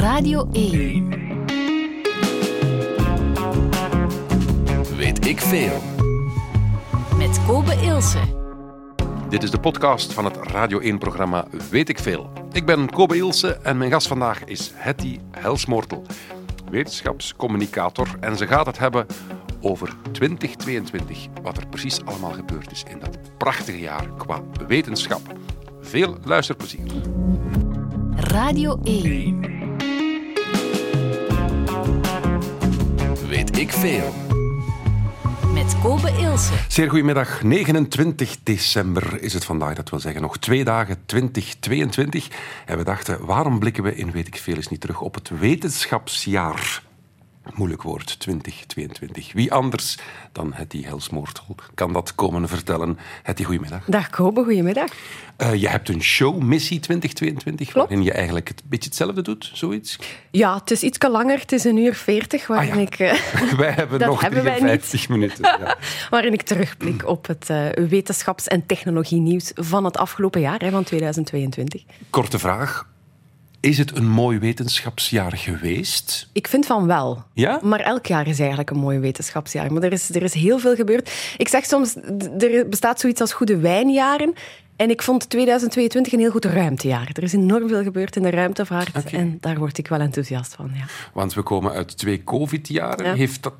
Radio 1. Weet ik veel. Met Kobe Ilse. Dit is de podcast van het Radio 1-programma Weet ik veel. Ik ben Kobe Ilse en mijn gast vandaag is Hetty Helsmoortel, wetenschapscommunicator. En ze gaat het hebben over 2022, wat er precies allemaal gebeurd is in dat prachtige jaar qua wetenschap. Veel luisterplezier. Radio 1. Ik veel. Met Kobe Ilse. Zeer goedemiddag. 29 december is het vandaag. Dat wil zeggen nog twee dagen 2022. En we dachten, waarom blikken we in Weet ik veel eens niet terug op het wetenschapsjaar? Moeilijk woord, 2022. Wie anders dan Hetty Helsmoortel kan dat komen vertellen. Hetty, goedemiddag. Dag Kobe, goedemiddag. Uh, je hebt een show, Missie 2022, Klopt. waarin je eigenlijk het beetje hetzelfde doet, zoiets. Ja, het is iets langer, het is een uur veertig, waarin Ah, ja. ik... eh, Wij hebben nog hebben wij 53 minuten. Ja. waarin ik terugblik op het eh, wetenschaps- en technologienieuws van het afgelopen jaar, hè, van 2022. Korte vraag. Is het een mooi wetenschapsjaar geweest? Ik vind van wel. Ja? Maar elk jaar is eigenlijk een mooi wetenschapsjaar. Maar er is, er is heel veel gebeurd. Ik zeg soms, er bestaat zoiets als goede wijnjaren. En ik vond 2022 een heel goed ruimtejaar. Er is enorm veel gebeurd in de ruimtevaart. En daar word ik wel enthousiast van, ja. Want we komen uit twee COVID-jaren. Ja. Heeft, dat,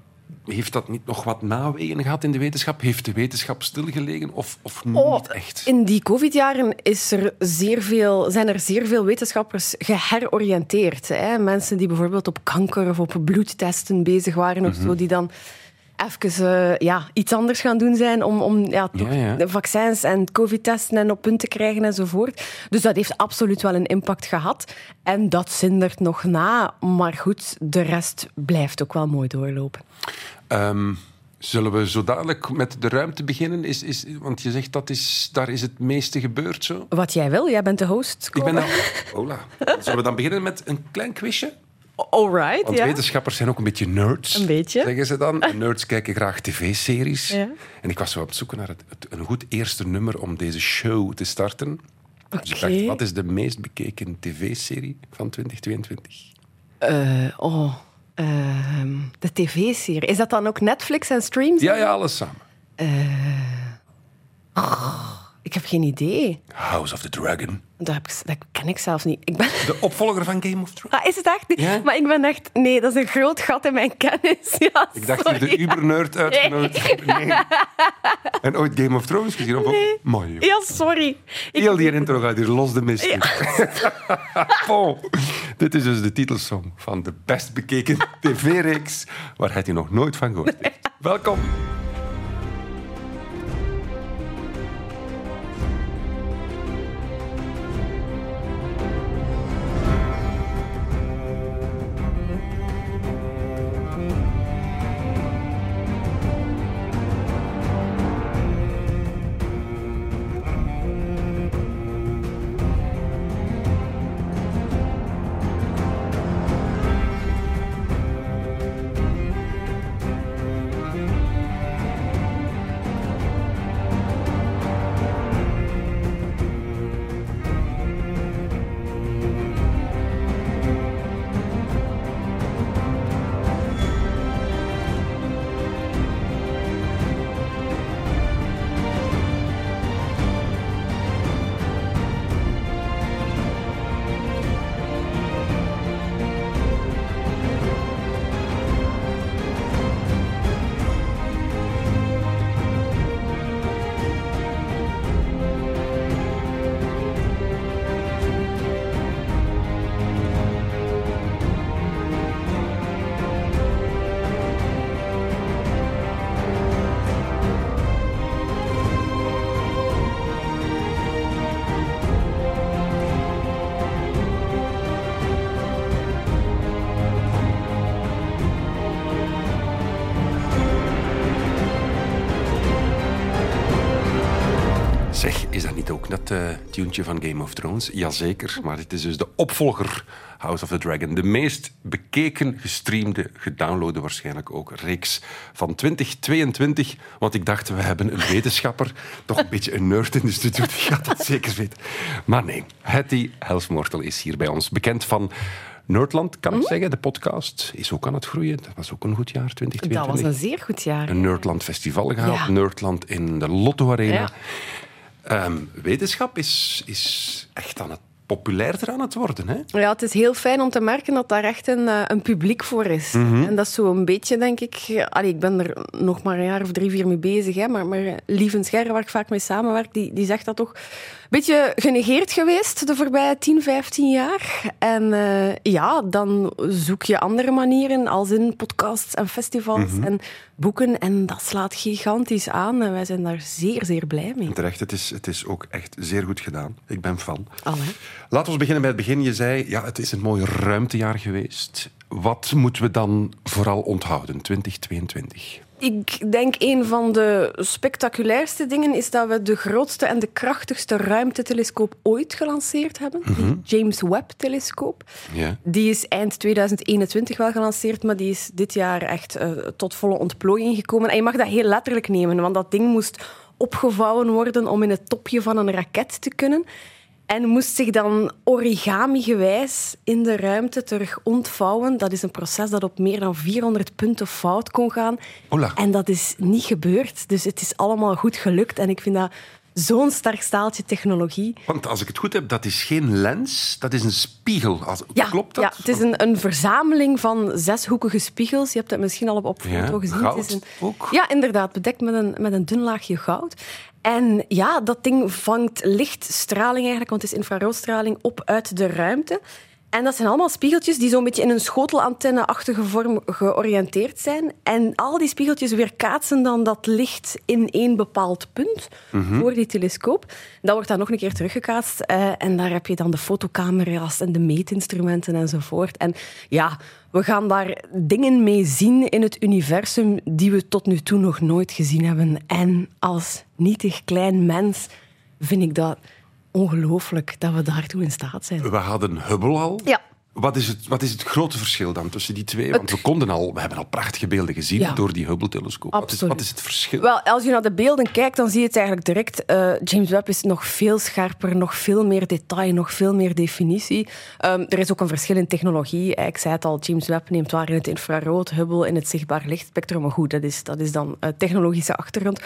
heeft dat niet nog wat nawegen gehad in de wetenschap? Heeft de wetenschap stilgelegen of, of Oh, niet echt? In die COVID-jaren is er zeer veel, zijn er zeer veel wetenschappers geheroriënteerd. Hè? Mensen die bijvoorbeeld op kanker of op bloedtesten bezig waren of Mhm. zo, die dan even eh, ja, iets anders gaan doen zijn om, om ja, toch Ja, ja. de vaccins en covid-testen en op punt te krijgen enzovoort. Dus dat heeft absoluut wel een impact gehad. En dat zindert nog na. Maar goed, de rest blijft ook wel mooi doorlopen. Ehm, zullen we zo dadelijk met de ruimte beginnen? Is, is, want je zegt dat is, daar is het meeste gebeurd zo. Wat jij wil, jij bent de host. Ik ben dan... Hola. Zullen we dan beginnen met een klein quizje? All right, Want ja. wetenschappers zijn ook een beetje nerds. Een beetje. Zeggen ze dan. En nerds kijken graag tv-series. Ja. En ik was zo op het zoeken naar het, het- een goed eerste nummer om deze show te starten. Dus ik Oké. dacht, wat is de meest bekeken tv-serie van 2022? Eh, oh, ehm, de tv-serie. Is dat dan ook Netflix en streams? Ja, ja, alles samen. Ik heb geen idee. House of the Dragon. Dat, heb ik, dat ken ik zelfs niet. Ik ben... De opvolger van Game of Thrones. Ah, is het echt? Ja? Maar ik ben echt... Nee, dat is een groot gat in mijn kennis. Ja, Ik dacht sorry. hier de uber-nerd uitgenodigd. Nee. En ooit Game of Thrones gezien? Of Nee. Mooi. Ja, sorry. Ik... Heel die intro gaat hier los de mist. in. Bon. Dit is dus de titelsong van de best bekeken tv-reeks waar hij nog nooit van gehoord heeft. Welkom. Van Game of Thrones? Jazeker, maar het is dus de opvolger House of the Dragon. De meest bekeken, gestreamde, gedownloade waarschijnlijk ook reeks van 2022. Want ik dacht, we hebben een wetenschapper, toch een beetje een nerd in de studio, die gaat dat zeker weten. Maar nee, Hetty Helsmoortel is hier bij ons. Bekend van Nerdland, kan ik zeggen, de podcast, is ook aan het groeien. Dat was ook een goed jaar, Dat 2022. was een zeer goed jaar. Een Nerdland Festival gehaald, Ja. Nerdland in de Lotto Arena. Ja. Ehm, wetenschap is, is echt aan het populairder aan het worden. Hè? Ja, het is heel fijn om te merken dat daar echt een, eh, een publiek voor is. En dat is zo een beetje, denk ik... eh, Allee, ik ben er nog maar een jaar of drie, vier mee bezig. Hè, maar, maar Lieven Scherre, waar ik vaak mee samenwerk, die, die zegt dat toch... Een beetje genegeerd geweest de voorbije 10, 15 jaar. En eh, ja, dan zoek je andere manieren, als in podcasts en festivals en boeken. En dat slaat gigantisch aan. En wij zijn daar zeer, zeer blij mee. Terecht, het is, het is ook echt zeer goed gedaan. Ik ben fan. Laten we beginnen bij het begin. Je zei, ja, het is een mooi ruimtejaar geweest. Wat moeten we dan vooral onthouden, 2022? Ik denk een van de spectaculairste dingen is dat we de grootste en de krachtigste ruimtetelescoop ooit gelanceerd hebben. Die James Webb-telescoop. Die is eind 2021 wel gelanceerd, maar die is dit jaar echt eh, tot volle ontplooiing gekomen. En je mag dat heel letterlijk nemen, want dat ding moest opgevouwen worden om in het topje van een raket te kunnen. En moest zich dan origami-gewijs in de ruimte terug ontvouwen. Dat is een proces dat op meer dan 400 punten fout kon gaan. En dat is niet gebeurd. Dus het is allemaal goed gelukt. En ik vind dat zo'n sterk staaltje technologie. Want als ik het goed heb, dat is geen lens, dat is een spiegel. Als, Ja, Klopt dat? Ja, het is een, een verzameling van zeshoekige spiegels. Je hebt het misschien al op, op Ja, foto gezien. goud het is een, ook. Ja, inderdaad. Bedekt met een, met een dun laagje goud. En ja, dat ding vangt lichtstraling eigenlijk, want het is infraroodstraling, op uit de ruimte. En dat zijn allemaal spiegeltjes die zo'n beetje in een schotelantenne-achtige vorm georiënteerd zijn. En al die spiegeltjes weerkaatsen dan dat licht in één bepaald punt voor die telescoop. Dat wordt dan nog een keer teruggekaatst. eh, en daar heb je dan de fotocamera's en de meetinstrumenten enzovoort. En ja, we gaan daar dingen mee zien in het universum die we tot nu toe nog nooit gezien hebben. En als nietig klein mens vind ik dat ongelooflijk dat we daartoe in staat zijn. We hadden Hubble al. Ja. Wat is, het, wat is het grote verschil dan tussen die twee? Want we, konden al, we hebben al prachtige beelden gezien Ja. door die Hubble-telescoop. Wat is, Absoluut. wat is het verschil? Wel, als je naar de beelden kijkt, dan zie je het eigenlijk direct. Eh, James Webb is nog veel scherper, nog veel meer detail, nog veel meer definitie. Ehm, er is ook een verschil in technologie. Eh, Ik zei het al, James Webb neemt waar in het infrarood, Hubble in het zichtbaar lichtspectrum. Maar goed, dat is, dat is dan eh, technologische achtergrond.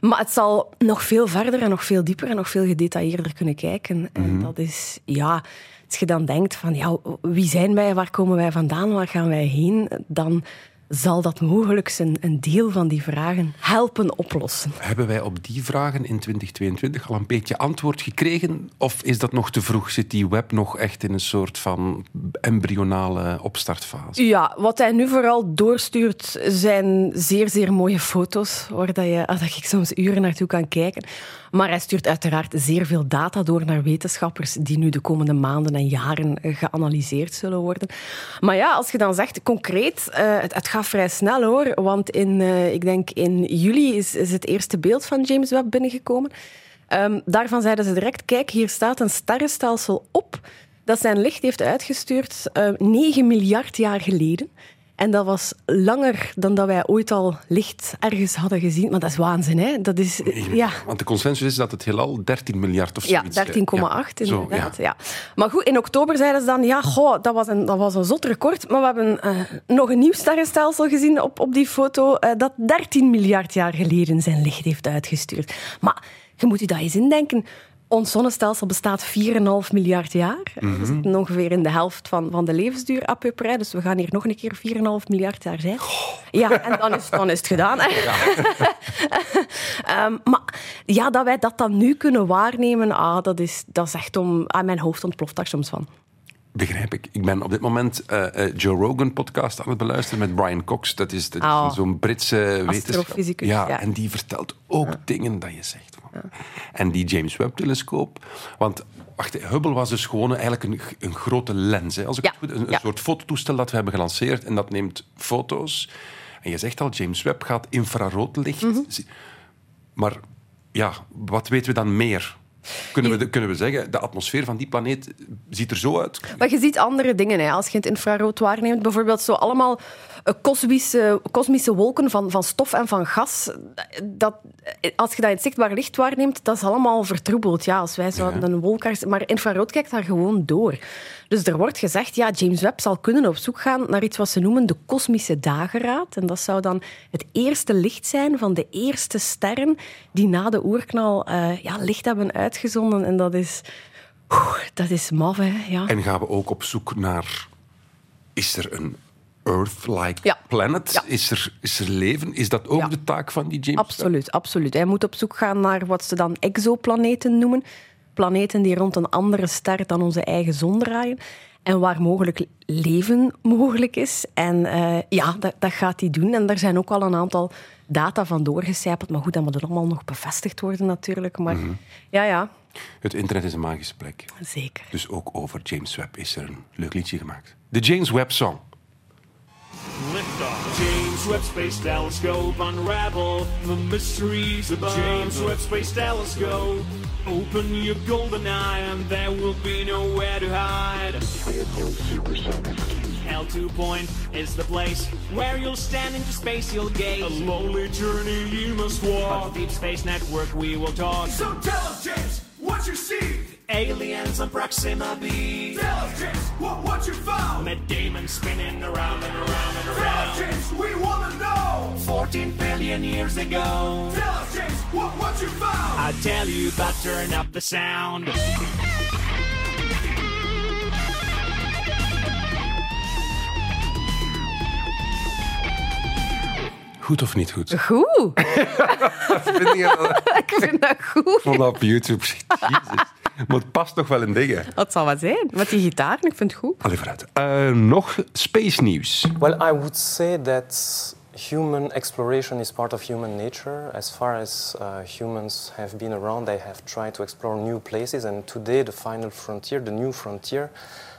Maar het zal nog veel verder en nog veel dieper en nog veel gedetailleerder kunnen kijken. En dat is, ja... Als je dan denkt van, ja, wie zijn wij, waar komen wij vandaan, waar gaan wij heen, dan zal dat mogelijk een, een deel van die vragen helpen oplossen. Hebben wij op die vragen in 2022 al een beetje antwoord gekregen? Of is dat nog te vroeg? Zit die web nog echt in een soort van embryonale opstartfase? Ja, wat hij nu vooral doorstuurt zijn zeer, zeer mooie foto's, waar dat je, dat ik soms uren naartoe kan kijken. Maar hij stuurt uiteraard zeer veel data door naar wetenschappers die nu de komende maanden en jaren geanalyseerd zullen worden. Maar ja, als je dan zegt concreet, eh, het, het gaat vrij snel hoor, want in, eh, ik denk in juli is, het eerste beeld van James Webb binnengekomen. Ehm, daarvan zeiden ze direct, kijk, hier staat een sterrenstelsel op dat zijn licht heeft uitgestuurd eh 9 miljard jaar geleden. En dat was langer dan dat wij ooit al licht ergens hadden gezien. Maar dat is waanzin, hè? Dat is, ja, Want de consensus is dat het heelal 13 miljard of ja, zoiets... eh, 13,8 ja. Zo, inderdaad. ja. Ja. Maar goed, in oktober zeiden ze dan, ja, goh, dat, was een, dat was een zot record. Maar we hebben eh, nog een nieuw sterrenstelsel gezien op, op die foto eh, dat 13 miljard jaar geleden zijn licht heeft uitgestuurd. Maar je moet je dat eens indenken. Ons zonnestelsel bestaat 4,5 miljard jaar. Mhm. We zitten ongeveer in de helft van, van de levensduur à peu près. Dus we gaan hier nog een keer 4,5 miljard jaar zijn. Ja, en dan is, dan is het gedaan. Ehm, maar ja, dat wij dat dan nu kunnen waarnemen, ah, dat, is, dat is echt om... Ah, mijn hoofd ontploft daar soms van. Begrijp ik. Ik ben op dit moment eh, eh, Joe Rogan podcast aan het beluisteren met Brian Cox. Dat is, dat is Oh. zo'n Britse wetenschapper. Ja, ja. en die vertelt ook dingen dat je zegt. En die James Webb-telescoop. Want wacht, Hubble was dus gewoon eigenlijk een, een grote lens. Hè, als ik Ja, het goed, een, een ja. soort fototoestel dat we hebben gelanceerd. En dat neemt foto's. En je zegt al, James Webb gaat infraroodlicht. Mhm. zien. Maar ja, wat weten we dan meer? Kunnen we, kunnen we zeggen, de atmosfeer van die planeet ziet er zo uit? Maar je ziet andere dingen hè, als je het infrarood waarneemt. Bijvoorbeeld zo allemaal eh, kosmische, kosmische wolken van, van stof en van gas. Dat, als je dat in het zichtbaar licht waarneemt, dat is allemaal vertroebeld. Ja, als wij zouden een wolk... Maar infrarood kijkt daar gewoon door. Dus er wordt gezegd, ja, James Webb zal kunnen op zoek gaan naar iets wat ze noemen de kosmische dageraad. En dat zou dan het eerste licht zijn van de eerste sterren die na de oerknal eh, ja, licht hebben uitgezonden. En dat is... oeh, dat is maf, hè. Ja. En gaan we ook op zoek naar... Is er een Earth-like Ja. planet? Ja. Is, er, is er leven? Is dat ook Ja. de taak van die James Webb? Absoluut, absoluut. Hij moet op zoek gaan naar wat ze dan exoplaneten noemen. Planeten die rond een andere ster dan onze eigen zon draaien. En waar mogelijk leven mogelijk is. En eh, ja, dat, dat gaat hij doen. En daar zijn ook al een aantal data van doorgecijpeld. Maar goed, dat moet allemaal nog bevestigd worden natuurlijk. Maar ja, ja, Het internet is een magische plek. zeker. Dus ook over James Webb is er een leuk liedje gemaakt. De James Webb Song. Liftoff. James Webb Space Telescope unravel the mysteries above. James Webb Space Telescope. Open your golden eye and there will be nowhere to hide. L2 point is the place where you'll stand into space, you'll gaze. A lonely journey you must walk. On the Deep Space Network we will talk. So tell us, James, what you see. Aliens and Proxima B. Tell us, James, what, what you found. Met Damon spinning around and around and around. Tell us. James, we want to know. 14 billion years ago. Tell us, James, what, what you found. I tell you, but turn up the sound. Goed of niet goed? Goed, Vind je dat? ik vind dat goed. Van op YouTube. Jezus. Maar het past toch wel in dingen. Dat zal wat zijn. Met die gitaar, ik vind het goed. Allee, vooruit. Eh, nog space nieuws. Well, I would say that human exploration is part of human nature. As far as uh, humans have been around, they have tried to explore new places, and today the final frontier, the new frontier,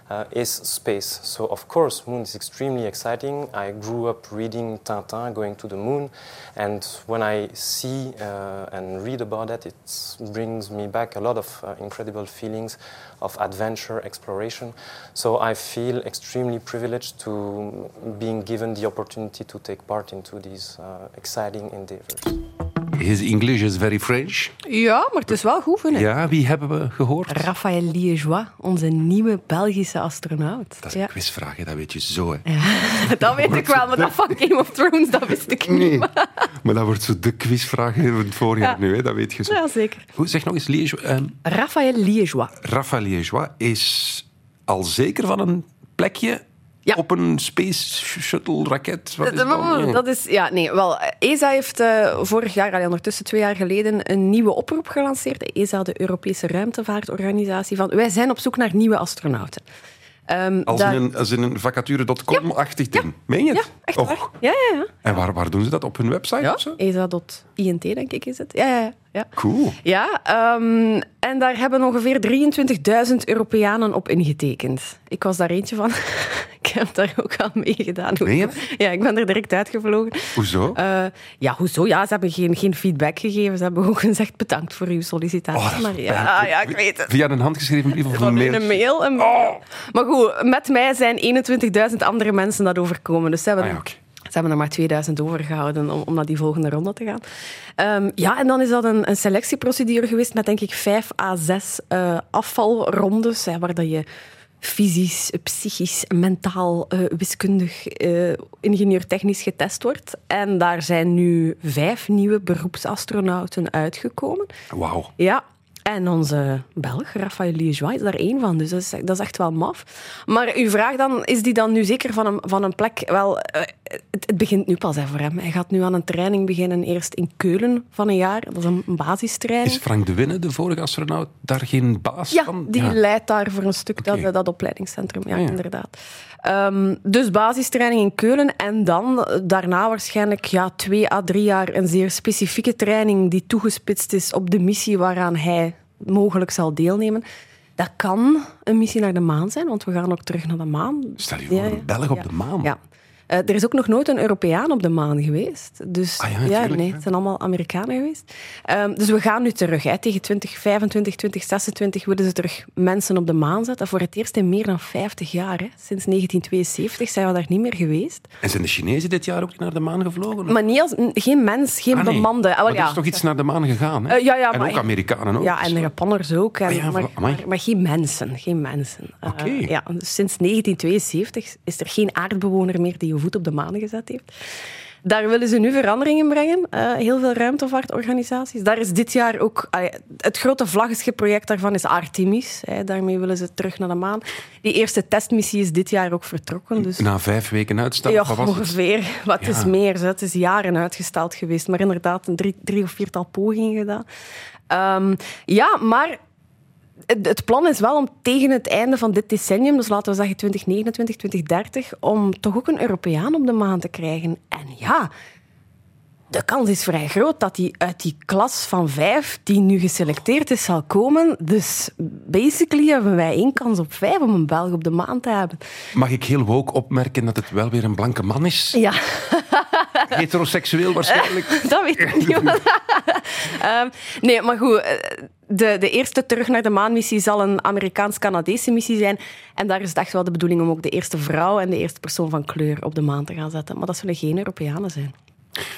uh, is space. So, of course, moon is extremely exciting. I grew up reading Tintin, going to the moon, and when I see uh, and read about that, it brings me back a lot of uh, incredible feelings of adventure, exploration. So I feel extremely privileged to being given the opportunity to take part into these uh, exciting endeavors. His English is very French. Ja, maar het is wel goed, vind ik. Ja, wie hebben we gehoord? Raphaël Liégeois, onze nieuwe Belgische astronaut. Dat is een Ja. quizvraag, hè, dat weet je zo. Hè. Dat weet ik wel, maar dat van Game of Thrones, dat wist ik niet. Nee, maar dat wordt zo de quizvraag van het voorjaar Ja. nu, hè, dat weet je zo. Ja, zeker. Hoe, zeg nog eens, Liège, ehm, Raphaël Liégeois. Raphaël Liégeois is al zeker van een plekje Ja. op een space shuttle raket. Wat is dan? Dat is, ja, nee, wel, ESA heeft eh, vorig jaar, allee, ondertussen twee jaar geleden, een nieuwe oproep gelanceerd. ESA, de Europese Ruimtevaartorganisatie, van wij zijn op zoek naar nieuwe astronauten. Ehm, Als daar- in een, als in een vacature.com-achtig ding. Meen je Ja, echt waar. Ja, ja, ja. En waar, waar doen ze dat? Op hun website ja of zo? ESA.int, denk ik, is het. Ja, ja, ja. Cool. Ja, ehm, en daar hebben ongeveer 23.000 Europeanen op ingetekend. Ik was daar eentje van. ik heb daar ook aan meegedaan. Ja, ik ben er direct uitgevlogen. Hoezo? Eh, ja, hoezo? Ja, ze hebben geen, geen feedback gegeven. Ze hebben gewoon gezegd bedankt voor uw sollicitatie. Oh, maar ja, pijnlijk. ja, ik weet het. Via een handgeschreven brief of een mail? een mail. een mail. Maar goed, met mij zijn 21.000 andere mensen dat overkomen. Dus ze hebben, Ah ja, oké. Ze hebben er maar 2000 overgehouden om, om naar die volgende ronde te gaan. Ehm, ja, en dan is dat een, een selectieprocedure geweest met denk ik 5 à 6 eh, afvalrondes, hè, waar dat je fysisch, psychisch, mentaal, eh, wiskundig, eh, ingenieurtechnisch getest wordt. En daar zijn nu vijf nieuwe beroepsastronauten uitgekomen. Wauw. Ja, en onze Belg, Raphaël Liégeois, is daar één van. Dus dat is, dat is echt wel maf. Maar uw vraag dan, is die dan nu zeker van een, van een plek? Wel, eh, het, het begint nu pas hè, voor hem. Hij gaat nu aan een training beginnen, eerst in Keulen van een jaar. Dat is een basistraining. Is Frank de Winne, de vorige astronaut, daar geen baas Ja, van? die leidt daar voor een stuk dat, dat opleidingscentrum. Ja, Ah, ja. inderdaad. Ehm, dus basistraining in Keulen en dan eh, daarna waarschijnlijk ja, twee à drie jaar een zeer specifieke training die toegespitst is op de missie waaraan hij mogelijk zal deelnemen. Dat kan een missie naar de maan zijn, want we gaan ook terug naar de maan. Stel je voor, een Belg op de maan. Ja. Eh, er is ook nog nooit een Europeaan op de maan geweest. Dus Ah ja, natuurlijk, nee, ja. het zijn allemaal Amerikanen geweest. Ehm, dus we gaan nu terug. Hè. Tegen 2025, 2026 willen ze terug mensen op de maan zetten. Voor het eerst in meer dan 50 jaar. Hè. Sinds 1972 zijn we daar niet meer geweest. En zijn de Chinezen dit jaar ook naar de maan gevlogen? Maar niet als, geen mens, geen Ah, nee. bemande. Ah, er ja. is toch iets naar de maan gegaan, hè? Eh, ja, ja, en maar- ook Amerikanen ook. Ja, en de Japanners ook. En, Ah ja, maar, maar, maar geen mensen. Geen mensen. Eh, ja, dus sinds 1972 is er geen aardbewoner meer die voet op de maan gezet heeft. Daar willen ze nu verandering in brengen. eh, heel veel ruimtevaartorganisaties. Daar is dit jaar ook... ah het grote vlaggenschipproject daarvan is Artemis. Hè, daarmee willen ze terug naar de maan. Die eerste testmissie is dit jaar ook vertrokken. Dus Na vijf weken uitstel, ja, wat ongeveer. Wat Ja. is meer? zo. Het is jaren uitgesteld geweest. Maar inderdaad, een drie, drie of viertal pogingen gedaan. Ehm, ja, maar het, plan is wel om tegen het einde van dit decennium, dus laten we zeggen 2029, 2030, om toch ook een Europeaan op de maan te krijgen. En ja, de kans is vrij groot dat hij uit die klas van vijf, die nu geselecteerd is, zal komen. Dus basically hebben wij één kans op vijf om een Belg op de maan te hebben. Mag ik heel woke opmerken dat het wel weer een blanke man is? Ja. Heteroseksueel waarschijnlijk. Dat weet ik niet. Ehm, nee, maar goed. eh, De, de eerste terug naar de maanmissie zal een Amerikaans-Canadese missie zijn. En daar is het echt wel de bedoeling om ook de eerste vrouw en de eerste persoon van kleur op de maan te gaan zetten. Maar dat zullen geen Europeanen zijn.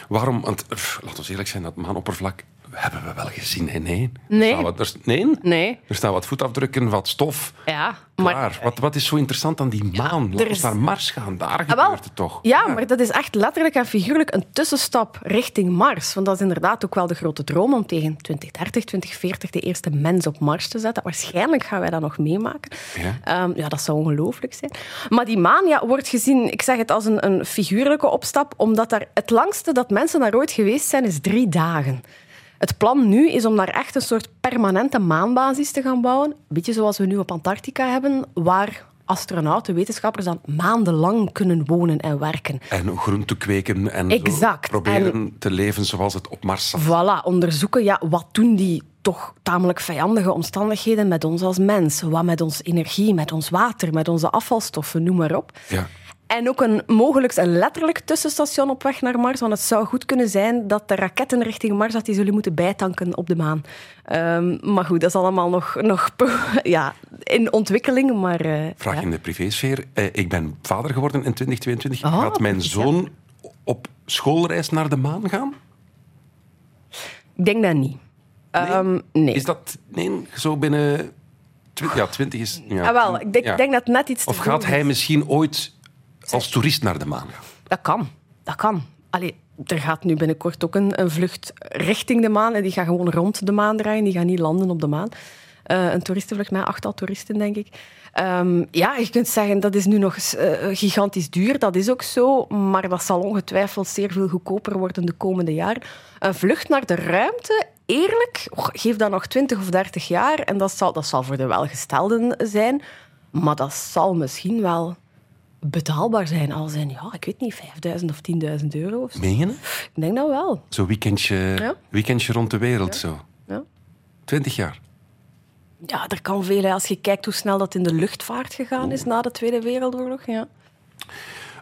Waarom? Want, laten we eerlijk zijn, dat maanoppervlak hebben we wel gezien. Hè? Nee? Nee. Er staan wat, er, nee? Nee. Er staan wat voetafdrukken, wat stof. Ja, Klaar. maar... Wat, wat is zo interessant aan die maan? Laat is- naar Mars gaan. Daar Ah, wel. gebeurt het toch? Ja, maar dat is echt letterlijk en figuurlijk een tussenstap richting Mars. Want dat is inderdaad ook wel de grote droom om tegen 2030, 2040 de eerste mens op Mars te zetten. Waarschijnlijk gaan wij dat nog meemaken. Ja. Ehm, ja, dat zou ongelooflijk zijn. Maar die maan ja, wordt gezien, ik zeg het als een, een figuurlijke opstap, omdat daar het langste dat mensen daar ooit geweest zijn, is drie dagen. Het plan nu is om daar echt een soort permanente maanbasis te gaan bouwen. Een beetje zoals we nu op Antarctica hebben, waar astronauten, wetenschappers dan maandenlang kunnen wonen en werken. En groente kweken en zo proberen te leven zoals het op Mars zat. Voilà, onderzoeken, ja, wat doen die toch tamelijk vijandige omstandigheden met ons als mens? Wat met onze energie, met ons water, met onze afvalstoffen, noem maar op. Ja. En ook een mogelijk een letterlijk tussenstation op weg naar Mars. Want het zou goed kunnen zijn dat de raketten richting Mars dat die zullen moeten bijtanken op de maan. Ehm, maar goed, dat is allemaal nog, nog ja, in ontwikkeling. Maar, eh, Vraag ja. in de privésfeer. Eh, ik ben vader geworden in 2022. Oh, Gaat mijn zoon op schoolreis naar de maan gaan? Ik denk dat niet. Ehm, nee. Is dat nee, zo binnen... twi- Ja, 20 is... Ja, ah, wel, ik denk, ja. denk dat net iets te Of gaat hij is. misschien ooit als toerist naar de maan gaan? Dat kan. Dat kan. Allee, er gaat nu binnenkort ook een, een vlucht richting de maan. En die gaat gewoon rond de maan draaien. Die gaat niet landen op de maan. Eh, een toeristenvlucht met achttal toeristen, denk ik. Ehm, ja, je kunt zeggen dat is nu nog eens, eh, gigantisch duur. Dat is ook zo. Maar dat zal ongetwijfeld zeer veel goedkoper worden de komende jaren. Een vlucht naar de ruimte, eerlijk, geef dat nog 20 of 30 jaar. En dat zal, dat zal voor de welgestelden zijn. Maar dat zal misschien wel betaalbaar zijn. Als in, ja, ik weet niet, 5000 of 10.000 euro of zo. Meen je? Ik denk dat wel. Zo'n weekendje, Ja. weekendje rond de wereld, zo. Ja. 20 jaar. ja, er kan veel. hè. Als je kijkt hoe snel dat in de luchtvaart gegaan is na de Tweede Wereldoorlog. Ja.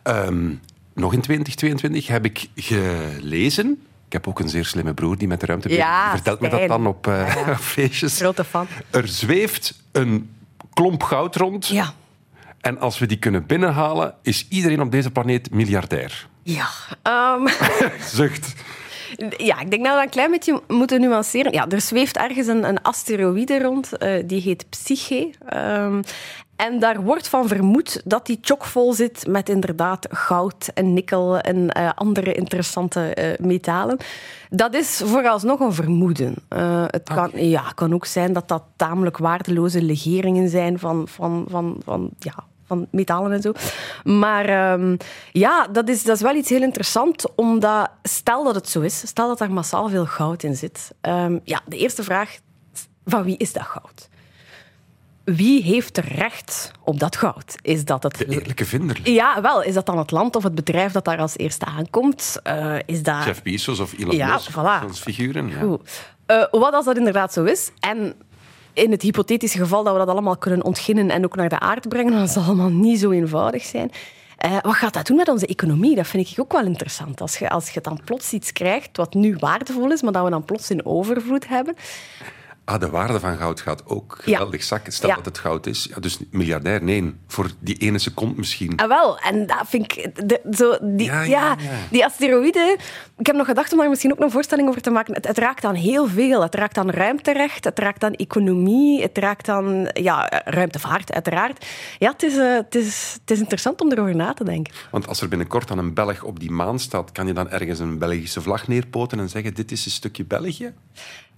Ehm, nog in 2022 heb ik gelezen. Ik heb ook een zeer slimme broer die met de ruimte. Ja, vertelt me dat dan op op feestjes. Grote fan. Er zweeft een klomp goud rond. Ja. En als we die kunnen binnenhalen, is iedereen op deze planeet miljardair. Ja. Ehm, Zucht. ja, ik denk dat we dat een klein beetje moeten nuanceren. Ja, er zweeft ergens een, een asteroïde rond. eh, die heet Psyche. Ehm, en daar wordt van vermoed dat die chockvol zit met inderdaad goud en nikkel en eh, andere interessante eh, metalen. Dat is vooralsnog een vermoeden. Eh, het kan, ja, kan ook zijn dat dat tamelijk waardeloze legeringen zijn van, van, van, van, ja, van metalen en zo. Maar ehm, ja, dat is, dat is wel iets heel interessants, omdat stel dat het zo is, stel dat er massaal veel goud in zit. Ehm, ja, de eerste vraag, van wie is dat goud? Wie heeft er recht op dat goud? Is dat het... De eerlijke vinder. Ja, wel. Is dat dan het land of het bedrijf dat daar als eerste aankomt? Eh, is dat... Jeff Bezos of Elon Ja, Musk. voilà. Figuren. Ja. Goed. Eh, wat als dat inderdaad zo is? En in het hypothetische geval dat we dat allemaal kunnen ontginnen en ook naar de aarde brengen, dan zal het allemaal niet zo eenvoudig zijn. Eh, wat gaat dat doen met onze economie? Dat vind ik ook wel interessant. Als je, als je dan plots iets krijgt wat nu waardevol is, maar dat we dan plots in overvloed hebben. Ah, de waarde van goud gaat ook geweldig zakken. Stel Ja. dat het goud is. Ja, dus miljardair, nee. Voor die ene seconde misschien. Ah, wel, en dat vind ik... De, zo, die, Ja, die asteroïden... Ik heb nog gedacht om daar misschien ook een voorstelling over te maken. Het, het raakt aan heel veel. Het raakt aan ruimterecht, het raakt aan economie, het raakt aan ja, ruimtevaart, uiteraard. Ja, het is, eh, het, is, het is interessant om erover na te denken. Want als er binnenkort dan een Belg op die maan staat, kan je dan ergens een Belgische vlag neerpoten en zeggen: Dit is een stukje België?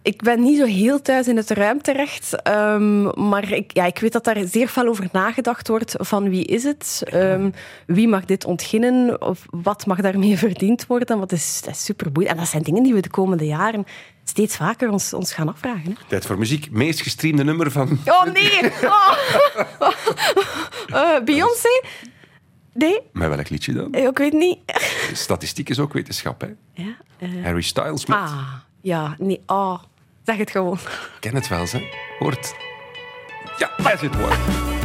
Ik ben niet zo heel thuis in het ruimterecht, ehm, maar ik, ja, ik weet dat daar zeer veel over nagedacht wordt van wie is het, Ehm, wie mag dit ontginnen, of wat mag daarmee verdiend worden. Want dat is, dat is superboeiend. En dat zijn dingen die we de komende jaren steeds vaker ons, ons gaan afvragen. Hè. Tijd voor muziek. Meest gestreamde nummer van. Oh nee! Oh. Eh, Beyoncé? Nee, Met welk liedje dan? Eh, ik weet niet. Statistiek is ook wetenschap, hè? Ja, eh, Harry Styles met. ah, ja, nee. Oh, zeg het gewoon. Ken het wel, hè? Hoort. Ja, as it was. holding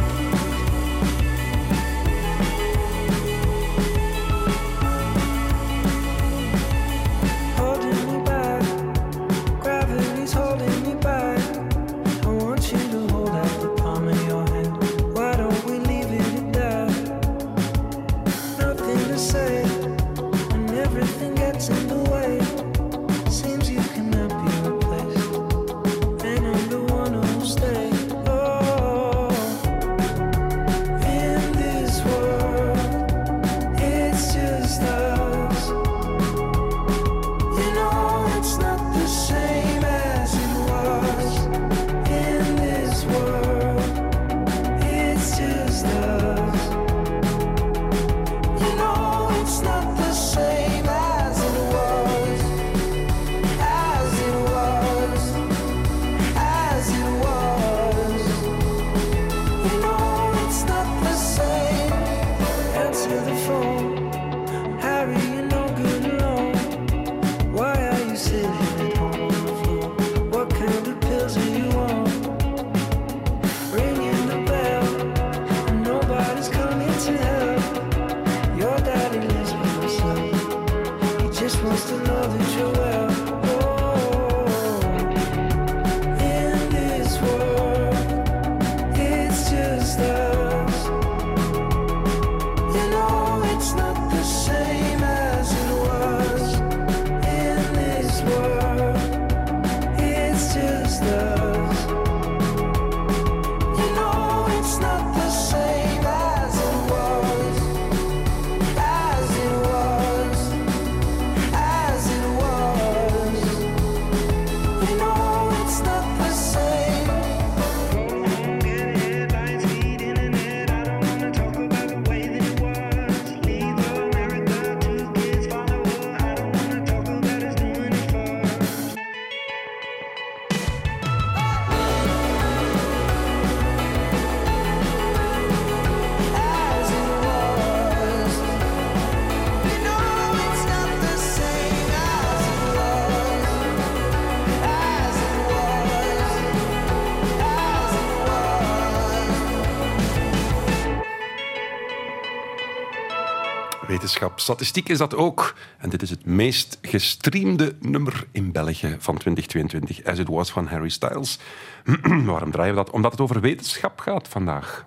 Statistiek is dat ook. En dit is het meest gestreamde nummer in België van 2022. As It Was van Harry Styles. Waarom draaien we dat? Omdat het over wetenschap gaat vandaag.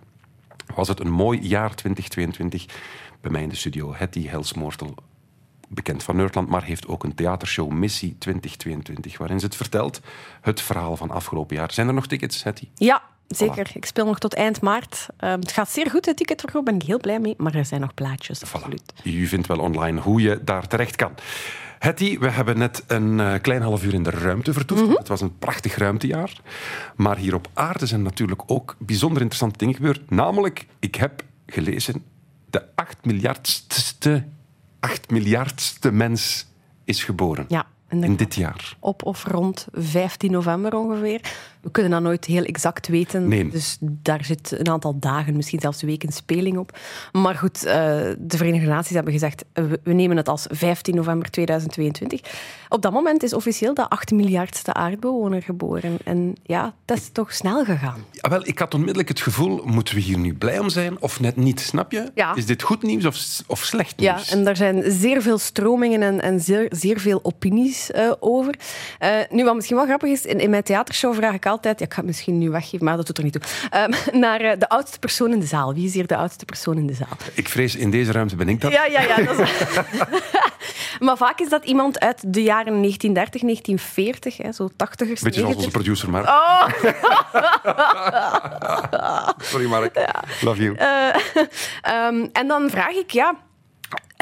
Was het een mooi jaar 2022? Bij mij in de studio Hetty Helsmoortel, bekend van Nerdland, maar heeft ook een theatershow Missie 2022, waarin ze het vertelt, het verhaal van afgelopen jaar. Zijn er nog tickets, Hetty? Ja, zeker. Ik speel nog tot eind maart. Ehm, het gaat zeer goed, het ticketverkoop. ben ik heel blij mee. Maar er zijn nog plaatjes, absoluut. U vindt wel online hoe je daar terecht kan. Hetty, we hebben net een eh, klein half uur in de ruimte vertoefd. Mhm. Het was een prachtig ruimtejaar. Maar hier op aarde zijn natuurlijk ook bijzonder interessante dingen gebeurd. Namelijk, ik heb gelezen, de 8 miljardste, 8 miljardste mens is geboren. Ja, in dit jaar. Op of rond 15 november ongeveer. We kunnen dat nooit heel exact weten. Nee. Dus daar zit een aantal dagen, misschien zelfs weken speling op. Maar goed, eh, de Verenigde Naties hebben gezegd, eh, we, nemen het als 15 november 2022. Op dat moment is officieel de 8 miljardste aardbewoner geboren. En ja, dat is toch snel gegaan. Ja, wel, ik had onmiddellijk het gevoel, moeten we hier nu blij om zijn of net niet? Snap je? Ja. Is dit goed nieuws of, of slecht Ja, nieuws? en daar zijn zeer veel stromingen en, en zeer, zeer veel opinies eh, over. Nu, wat misschien wel grappig is, in, in mijn theatershow vraag ik altijd, ja, ik ga het misschien nu weggeven, maar dat doet er niet toe, Ehm, naar eh, de oudste persoon in de zaal. Wie is hier de oudste persoon in de zaal? Ik vrees, in deze ruimte ben ik dat. Ja, ja, ja. Dat is... maar vaak is dat iemand uit de jaren 1930, 1940, hè, zo 80ers, Beetje zoals onze 90ers. producer, Mark. Oh. Sorry, Mark. Love you. Ehm, en dan vraag ik, ja,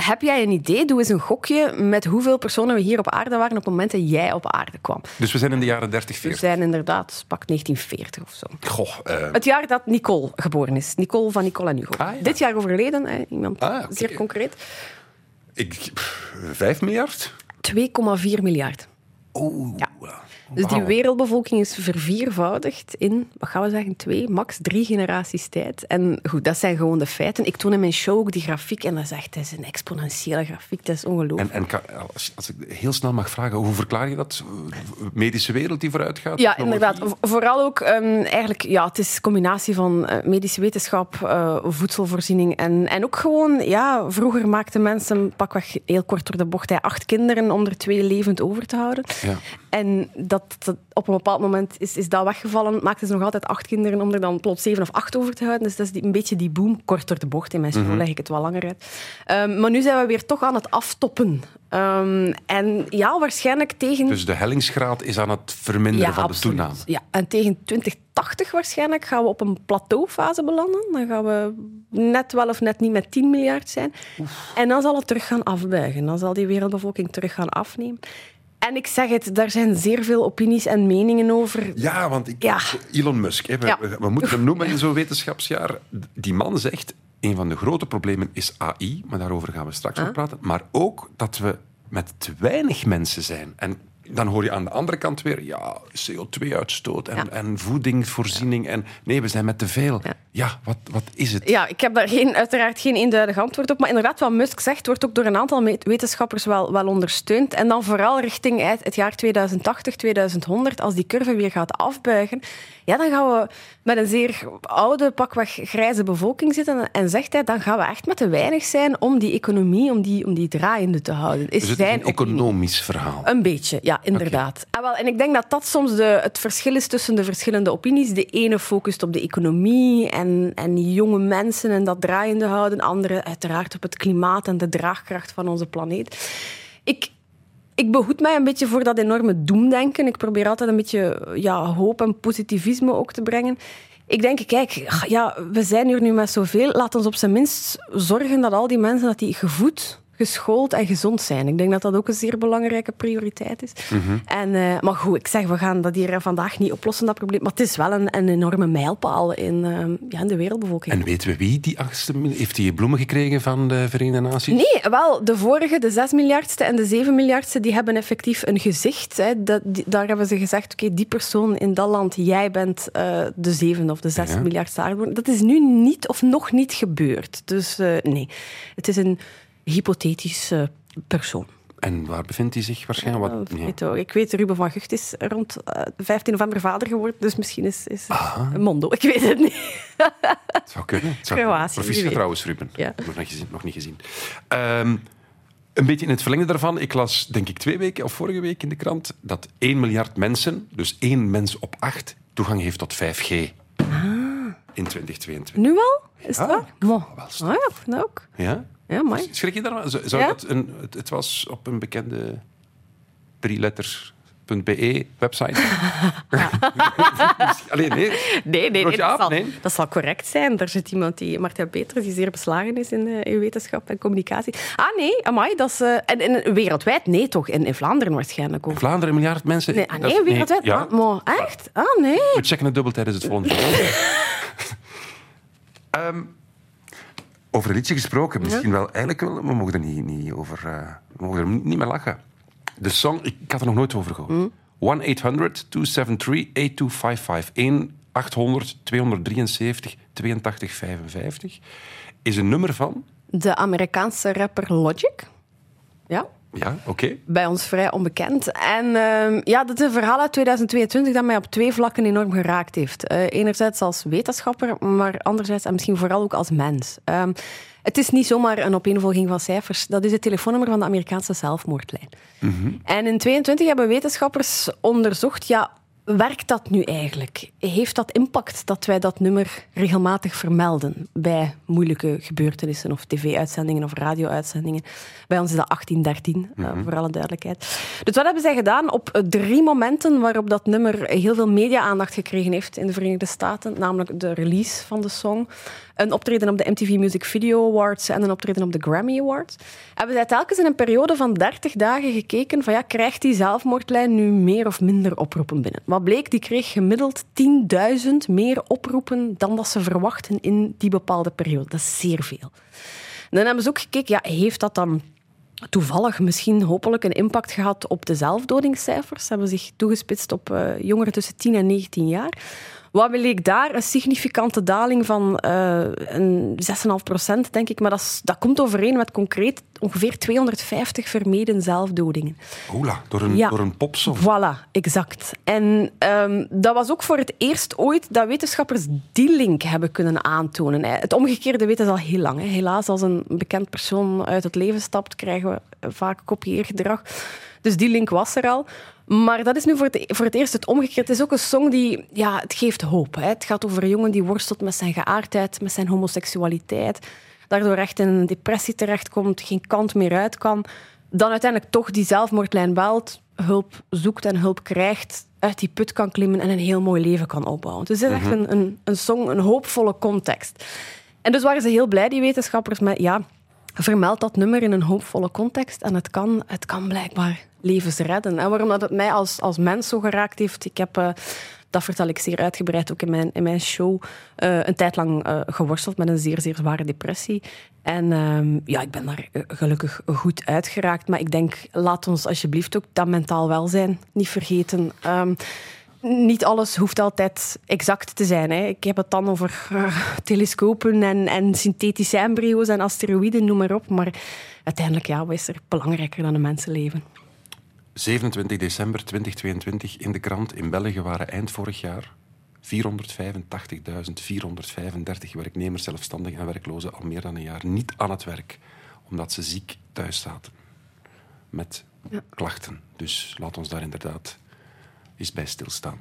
heb jij een idee? Doe eens een gokje met hoeveel personen we hier op aarde waren op het moment dat jij op aarde kwam. Dus we zijn in de jaren 30, We 40. zijn inderdaad, pak 1940 of zo. Goh, eh, Het jaar dat Nicole geboren is. Nicole van Nicole en Hugo. Ah, ja. Dit jaar overleden, hè, iemand Ah, zeer concreet. ik, pff, 5 miljard? 2,4 miljard. Oeh. Dus die wereldbevolking is verviervoudigd in, wat gaan we zeggen, twee, max drie generaties tijd. En goed, dat zijn gewoon de feiten. Ik toon in mijn show ook die grafiek en dat is echt dat is een exponentiële grafiek. Dat is ongelooflijk. En, als, als ik heel snel mag vragen, hoe verklaar je dat? Medische wereld die vooruit gaat? Ja, inderdaad. Vooral ook, ehm, eigenlijk, ja, het is een combinatie van eh, medische wetenschap, eh, voedselvoorziening en, en ook gewoon, ja, vroeger maakten mensen, pakweg heel kort door de bocht, hè, acht kinderen om er twee levend over te houden. Ja. En dat, dat, op een bepaald moment is, is dat weggevallen, maakten ze nog altijd acht kinderen om er dan plots zeven of acht over te houden. Dus dat is die, een beetje die boom, kort door de bocht. In mijn show leg ik het wel langer uit. Ehm, maar nu zijn we weer toch aan het aftoppen. Ehm, en ja, waarschijnlijk tegen... Dus de hellingsgraad is aan het verminderen van de toename. Ja, en tegen 2080 waarschijnlijk gaan we op een plateaufase belanden. Dan gaan we net wel of net niet met 10 miljard zijn. En dan zal het terug gaan afbuigen. Dan zal die wereldbevolking terug gaan afnemen. En ik zeg het, daar zijn zeer veel opinies en meningen over. Ja, want ik, Ja. Elon Musk, hè, we, Ja. we- we moeten hem noemen in zo'n wetenschapsjaar. Die man zegt, een van de grote problemen is AI, maar daarover gaan we straks nog praten. Maar ook dat we met te weinig mensen zijn. En dan hoor je aan de andere kant weer, ja, CO2-uitstoot en, Ja. en voedingsvoorziening. En nee, we zijn met te veel. Ja, Ja. wat, wat is het? Ja, ik heb daar geen, uiteraard geen eenduidig antwoord op. Maar inderdaad, wat Musk zegt, wordt ook door een aantal wetenschappers wel, wel ondersteund. En dan vooral richting het het jaar 2080, 2100, als die curve weer gaat afbuigen, ja, dan gaan we met een zeer oude, pakweg grijze bevolking zitten. En zegt hij, dan gaan we echt met te weinig zijn om die economie, om die, om die draaiende te houden. Is Dus het is een economisch verhaal. Een beetje, ja, inderdaad. Ah, wel, en ik denk dat dat soms de, het verschil is tussen de verschillende opinies. De ene focust op de economie en, en jonge mensen en dat draaiende houden. De andere uiteraard op het klimaat en de draagkracht van onze planeet. Ik, ik behoed mij een beetje voor dat enorme doemdenken. Ik probeer altijd een beetje ja, hoop en positivisme ook te brengen. Ik denk, kijk, ja, we zijn hier nu met zoveel. Laat ons op zijn minst zorgen dat al die mensen dat die gevoed, geschoold en gezond zijn. Ik denk dat dat ook een zeer belangrijke prioriteit is. en, eh, maar goed, ik zeg, we gaan dat hier vandaag niet oplossen, dat probleem. Maar het is wel een, een enorme mijlpaal in, eh, ja, in de wereldbevolking. En weten we wie die achtste... Heeft hij bloemen gekregen van de Verenigde Naties? Nee, wel, de vorige, de 6 miljardste en de 7 miljardste, die hebben effectief een gezicht. Hè. Dat, die- daar hebben ze gezegd, oké, die persoon in dat land, jij bent eh, de zevende of de 6 Ja. miljardste aardbewoner. Dat is nu niet of nog niet gebeurd. Dus eh, nee, het is een hypothetische persoon. En waar bevindt hij zich waarschijnlijk? Eh, Wat, ja. weet ook. Ik weet, Ruben van Gucht is rond eh, 15 november vader geworden, dus misschien is, is Mondo. Ik weet het niet. Het zou kunnen. Het zou Kroatië, Proficiat trouwens, Ruben. Ja. Nog, niet gezien, nog niet gezien. Ehm, een beetje in het verlengde daarvan. Ik las, denk ik, twee weken of vorige week in de krant dat 1 miljard mensen, dus één mens op acht, toegang heeft tot 5G. In 2022. Nu al? Is Ja? Mo. wel Ah ja, dat ook. Ja? Ja, mooi. Schrik je daarvan? Zou Ja? een, het, het was op een bekende drieletters.be website. Alleen nee. Nee, nee, nee, dat, zal, Nee? dat zal correct zijn. Daar zit iemand, die, Martijn Peters, die zeer beslagen is in, eh, in wetenschap en communicatie. Ah nee, amai, dat is... eh, en, en wereldwijd? Nee, toch? In, in Vlaanderen waarschijnlijk ook. Vlaanderen, een miljard mensen. Nee, ah, nee wereldwijd? Ja. Ah, maar echt? Ah, nee. We checken het dubbel tijdens het volgende. Ehm, over een liedje gesproken, misschien wel eigenlijk wel, we mogen er niet, niet over, eh, we mogen er niet meer lachen. De song, ik, ik had er nog nooit over gehoord. Mm. 1-800-273-8255. 1-800-273-8255 is een nummer van... De Amerikaanse rapper Logic. Ja, Ja, oké. bij ons vrij onbekend. En ehm, ja, dat is een verhaal uit 2022 dat mij op twee vlakken enorm geraakt heeft. Eh, enerzijds als wetenschapper, maar anderzijds en misschien vooral ook als mens. Ehm, het is niet zomaar een opeenvolging van cijfers. Dat is het telefoonnummer van de Amerikaanse zelfmoordlijn. En in 22 hebben wetenschappers onderzocht, ja, werkt dat nu eigenlijk? Heeft dat impact dat wij dat nummer regelmatig vermelden bij moeilijke gebeurtenissen of tv-uitzendingen of radio-uitzendingen? Bij ons is dat 1813, eh, voor alle duidelijkheid. Dus wat hebben zij gedaan op drie momenten waarop dat nummer heel veel media-aandacht gekregen heeft in de Verenigde Staten, namelijk de release van de song, een optreden op de MTV Music Video Awards en een optreden op de Grammy Awards, hebben zij telkens in een periode van 30 dagen gekeken van ja, krijgt die zelfmoordlijn nu meer of minder oproepen binnen? Wat bleek, die kreeg gemiddeld 10.000 meer oproepen dan dat ze verwachten in die bepaalde periode. Dat is zeer veel. Dan hebben ze ook gekeken, ja, heeft dat dan toevallig misschien hopelijk een impact gehad op de zelfdodingscijfers? Ze hebben zich toegespitst op eh, jongeren tussen 10 en 19 jaar. Wat bleek daar? Een significante daling van eh, een 6,5 procent, denk ik. Maar dat, is- dat komt overeen met concreet ongeveer 250 vermeden zelfdodingen. Oela, door een, Ja. door een popsong. Voilà, exact. En ehm, dat was ook voor het eerst ooit dat wetenschappers die link hebben kunnen aantonen. hè. Het omgekeerde weten ze al heel lang. Hè. Helaas, als een bekend persoon uit het leven stapt, krijgen we eh, vaak kopieergedrag. Dus die link was er al. Maar dat is nu voor het, voor het eerst het omgekeerde. Het is ook een song die, ja, het geeft hoop. Hè. Het gaat over een jongen die worstelt met zijn geaardheid, met zijn homoseksualiteit. Daardoor echt in een depressie terechtkomt, geen kant meer uit kan. Dan uiteindelijk toch die zelfmoordlijn belt, hulp zoekt en hulp krijgt, uit die put kan klimmen en een heel mooi leven kan opbouwen. Dus het is echt een, een, een song, een hoopvolle context. En dus waren ze heel blij, die wetenschappers, met ja, vermeld dat nummer in een hoopvolle context en het kan, het kan blijkbaar levens redden. En waarom dat het mij als, als mens zo geraakt heeft, ik heb... eh, dat vertel ik zeer uitgebreid ook in mijn, in mijn show. eh, een tijd lang eh, geworsteld met een zeer, zeer zware depressie. En ehm, ja, ik ben daar gelukkig goed uitgeraakt. Maar ik denk, laat ons alsjeblieft ook dat mentaal welzijn niet vergeten. Ehm, niet alles hoeft altijd exact te zijn. Hè. Ik heb het dan over telescopen en, en synthetische embryo's en asteroïden, noem maar op. Maar uiteindelijk, ja, wat is er belangrijker dan een mensenleven? 27 december 2022 in de krant in België waren eind vorig jaar 485.435 werknemers, zelfstandigen en werklozen al meer dan een jaar niet aan het werk, omdat ze ziek thuis zaten met klachten. Dus laat ons daar inderdaad eens bij stilstaan.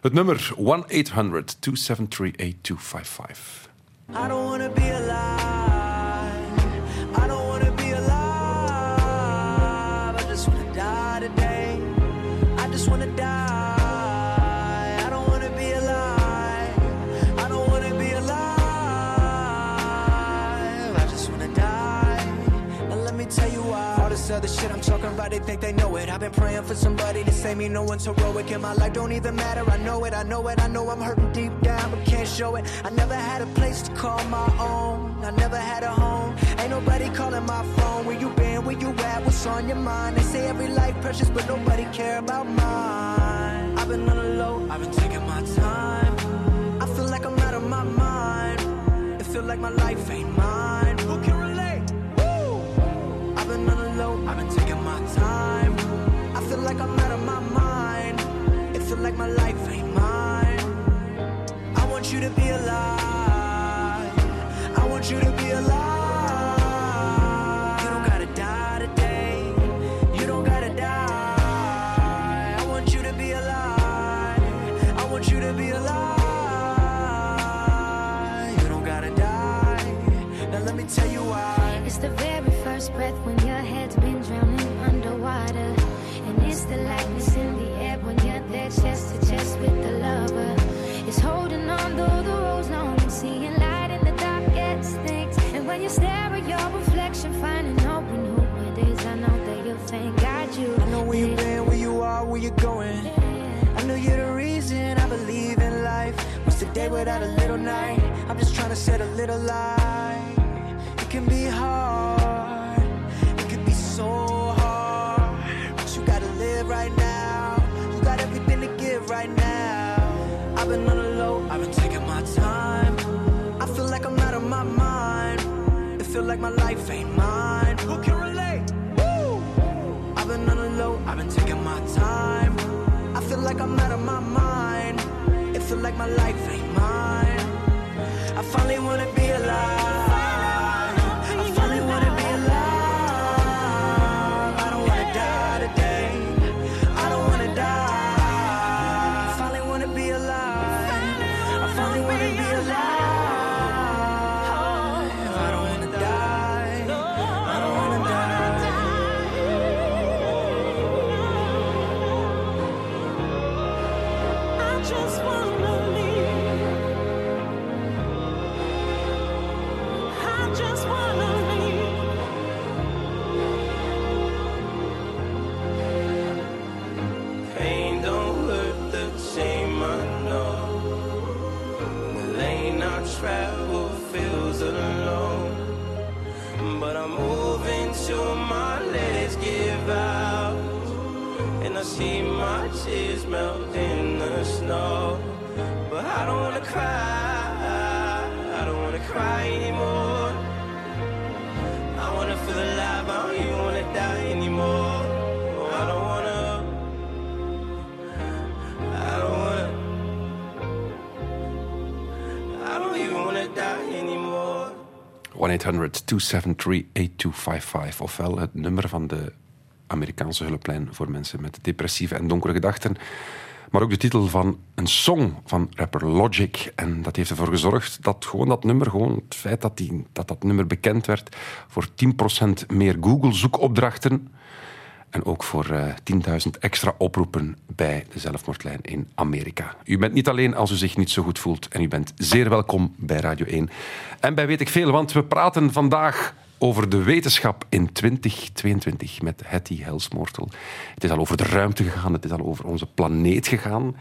Het nummer 1-800-273-8255. I don't wanna be alive. Shit I'm talking about, they think they know it. I've been praying for somebody to save me. No one's heroic in my life. Don't even matter. I know it. I know it. I know I'm hurting deep down, but can't show it. I never had a place to call my own. I never had a home. Ain't nobody calling my phone. Where you been? Where you at? What's on your mind? They say every life precious, but nobody care about mine. I've been on the low. I've been taking my time. I feel like I'm out of my mind. It feel like my life ain't taking my time. I feel like I'm out of my mind. It feel like my life ain't mine. I want you to be alive. I want you to be alive. You don't gotta die today. You don't gotta die. I want you to be alive. I want you to be alive. You don't gotta die. Now let me tell you why. It's the very first breath when your head's been drowning underwater. And it's the lightness in the air when you're there chest to chest with the lover. It's holding on though the road's long and seeing light in the darkest things. And when you stare at your reflection, finding hope in who it is, I know that you'll thank God you. I know where you've been, where you are, where you're going. I know you're the reason I believe in life. What's the day without a little night? I'm just trying to set a little light. It can be hard, been on the low, I've been taking my time. I feel like I'm out of my mind. It feel like my life ain't mine. Who can relate? Woo! I've been on the low, I've been taking my time. I feel like I'm out of my mind. It feel like my life ain't mine. I finally wanna be alive. 1-800-273-8255. Ofwel het nummer van de Amerikaanse hulplijn voor mensen met depressieve en donkere gedachten. Maar ook de titel van een song van rapper Logic. En dat heeft ervoor gezorgd dat gewoon dat nummer, gewoon het feit dat die, dat, dat nummer bekend werd, voor 10% meer Google-zoekopdrachten. En ook voor eh, 10.000 extra oproepen bij de zelfmoordlijn in Amerika. U bent niet alleen als u zich niet zo goed voelt. En u bent zeer welkom bij Radio 1. En bij Weet ik Veel, want we praten vandaag over de wetenschap in 2022 met Hetty Helsmoortel. Het is al over de ruimte gegaan, het is al over onze planeet gegaan.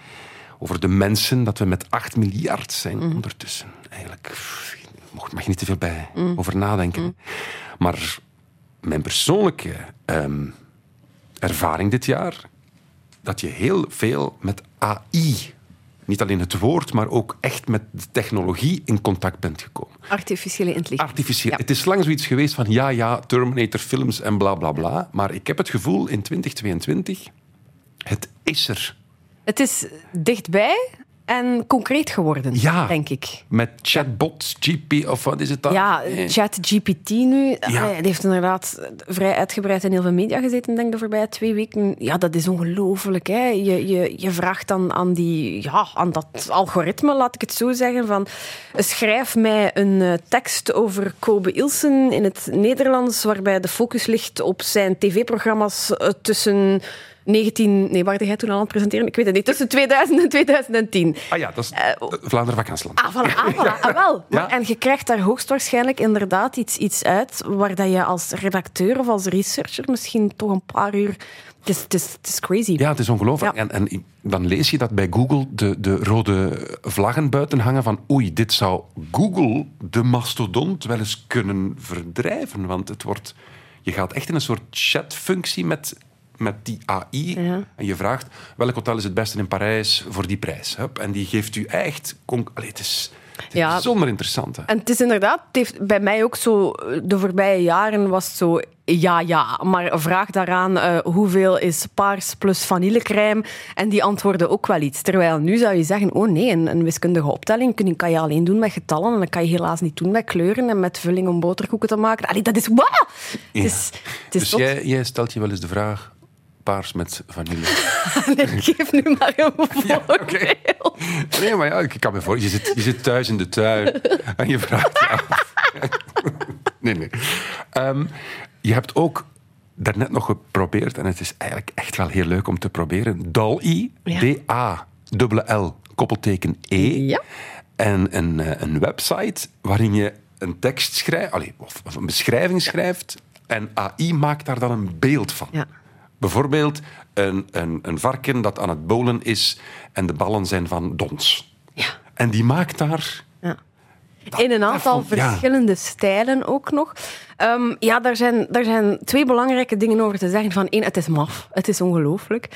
Over de mensen, dat we met 8 miljard zijn ondertussen. Eigenlijk mag je niet te veel bij over nadenken. Maar mijn persoonlijke ehm, ervaring dit jaar, dat je heel veel met AI, niet alleen het woord, maar ook echt met de technologie in contact bent gekomen. Artificiële intelligentie. Ja. Het is lang zoiets geweest van ja, ja, Terminator films en bla bla bla. Maar ik heb het gevoel in 2022, het is er. Het is dichtbij en concreet geworden, Ja. denk ik. Met chatbots, GP of wat is het dan? Ja, ChatGPT nu, Ja. die heeft inderdaad vrij uitgebreid in heel veel media gezeten, denk ik, de voorbije twee weken. Ja, dat is ongelooflijk. Hè? Je, je, je vraagt dan aan, die, ja, aan dat algoritme, laat ik het zo zeggen, van schrijf mij een eh, tekst over Kobe Ilsen in het Nederlands, waarbij de focus ligt op zijn tv-programma's eh, tussen 19... Nee, waar jij toen al aan het presenteren? Ik weet het niet. Tussen 2000 en 2010. Ah ja, dat is Vlaanderen vakantieland. Ah, voilà, ah, voilà. Ah, wel. Maar, Ja. En je krijgt daar hoogstwaarschijnlijk inderdaad iets, iets uit waar dat je als redacteur of als researcher misschien toch een paar uur... Het is, het is, het is crazy. Ja, het is ongelooflijk. Ja. En, en dan lees je dat bij Google de, de rode vlaggen buiten hangen van oei, dit zou Google, de mastodont, wel eens kunnen verdrijven. Want het wordt, je gaat echt in een soort chatfunctie met, met die AI. Ja. En je vraagt welk hotel is het beste in Parijs voor die prijs. Hup, en die geeft u echt... Allee, het is, het Ja. bijzonder interessant. Hè. En het is inderdaad, het heeft bij mij ook zo, de voorbije jaren was het zo, ja, ja, maar vraag daaraan eh, hoeveel is paars plus vanillecrème en die antwoorden ook wel iets. Terwijl nu zou je zeggen, oh nee, een, een wiskundige optelling kun, kan je alleen doen met getallen en dat kan je helaas niet doen met kleuren en met vulling om boterkoeken te maken. Allee, dat is, wow! Het is, het is dus jij stelt je wel eens de vraag, paars met vanille. Nee, geef nu maar een voorbeeld. Nee, maar ja, ik kan me voor. Je zit, je zit thuis in de tuin en je vraagt je af. Nee, nee. Ehm, je hebt ook daarnet nog geprobeerd, en het is eigenlijk echt wel heel leuk om te proberen, DAL-I, Ja. D-A-L-L, koppelteken E. Ja. En een, eh, een website waarin je een tekst schrijft, of een beschrijving schrijft, en AI maakt daar dan een beeld van. Ja. Bijvoorbeeld een, een, een varken dat aan het bolen is en de ballen zijn van dons. Ja. En die maakt daar... In een aantal ja. verschillende stijlen ook nog. Ehm, ja, daar zijn, daar zijn twee belangrijke dingen over te zeggen. Van één, het is maf. Het is ongelooflijk.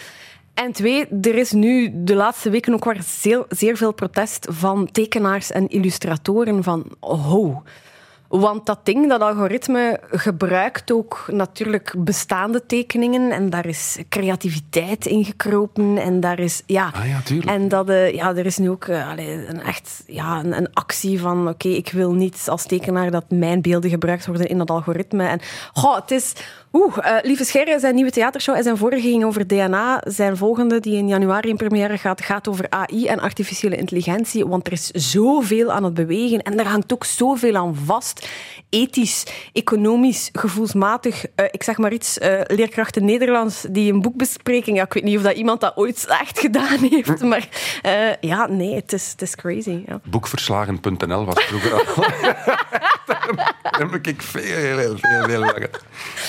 En twee, er is nu de laatste weken ook weer zeer, zeer veel protest van tekenaars en illustratoren van ho. Want dat ding, dat algoritme, gebruikt ook natuurlijk bestaande tekeningen en daar is creativiteit in gekropen en daar is, ja... Ah ja. En dat, eh, ja, er is nu ook eh, een echt ja, een, een actie van oké, ik wil niet als tekenaar dat mijn beelden gebruikt worden in dat algoritme. En goh, het is... Oeh, eh, Lieve Scherre, zijn nieuwe theatershow en zijn vorige ging over DNA. Zijn volgende, die in januari in première gaat, gaat over AI en artificiële intelligentie. Want er is zoveel aan het bewegen en er hangt ook zoveel aan vast. Ethisch, economisch, gevoelsmatig. Eh, ik zeg maar iets, eh, leerkrachten Nederlands die een boekbespreking... Ja, ik weet niet of dat iemand dat ooit echt gedaan heeft, maar ja, nee, het is, het is crazy. Ja. Boekverslagen.nl was vroeger al. Daar heb ik veel, heel, veel, heel lang.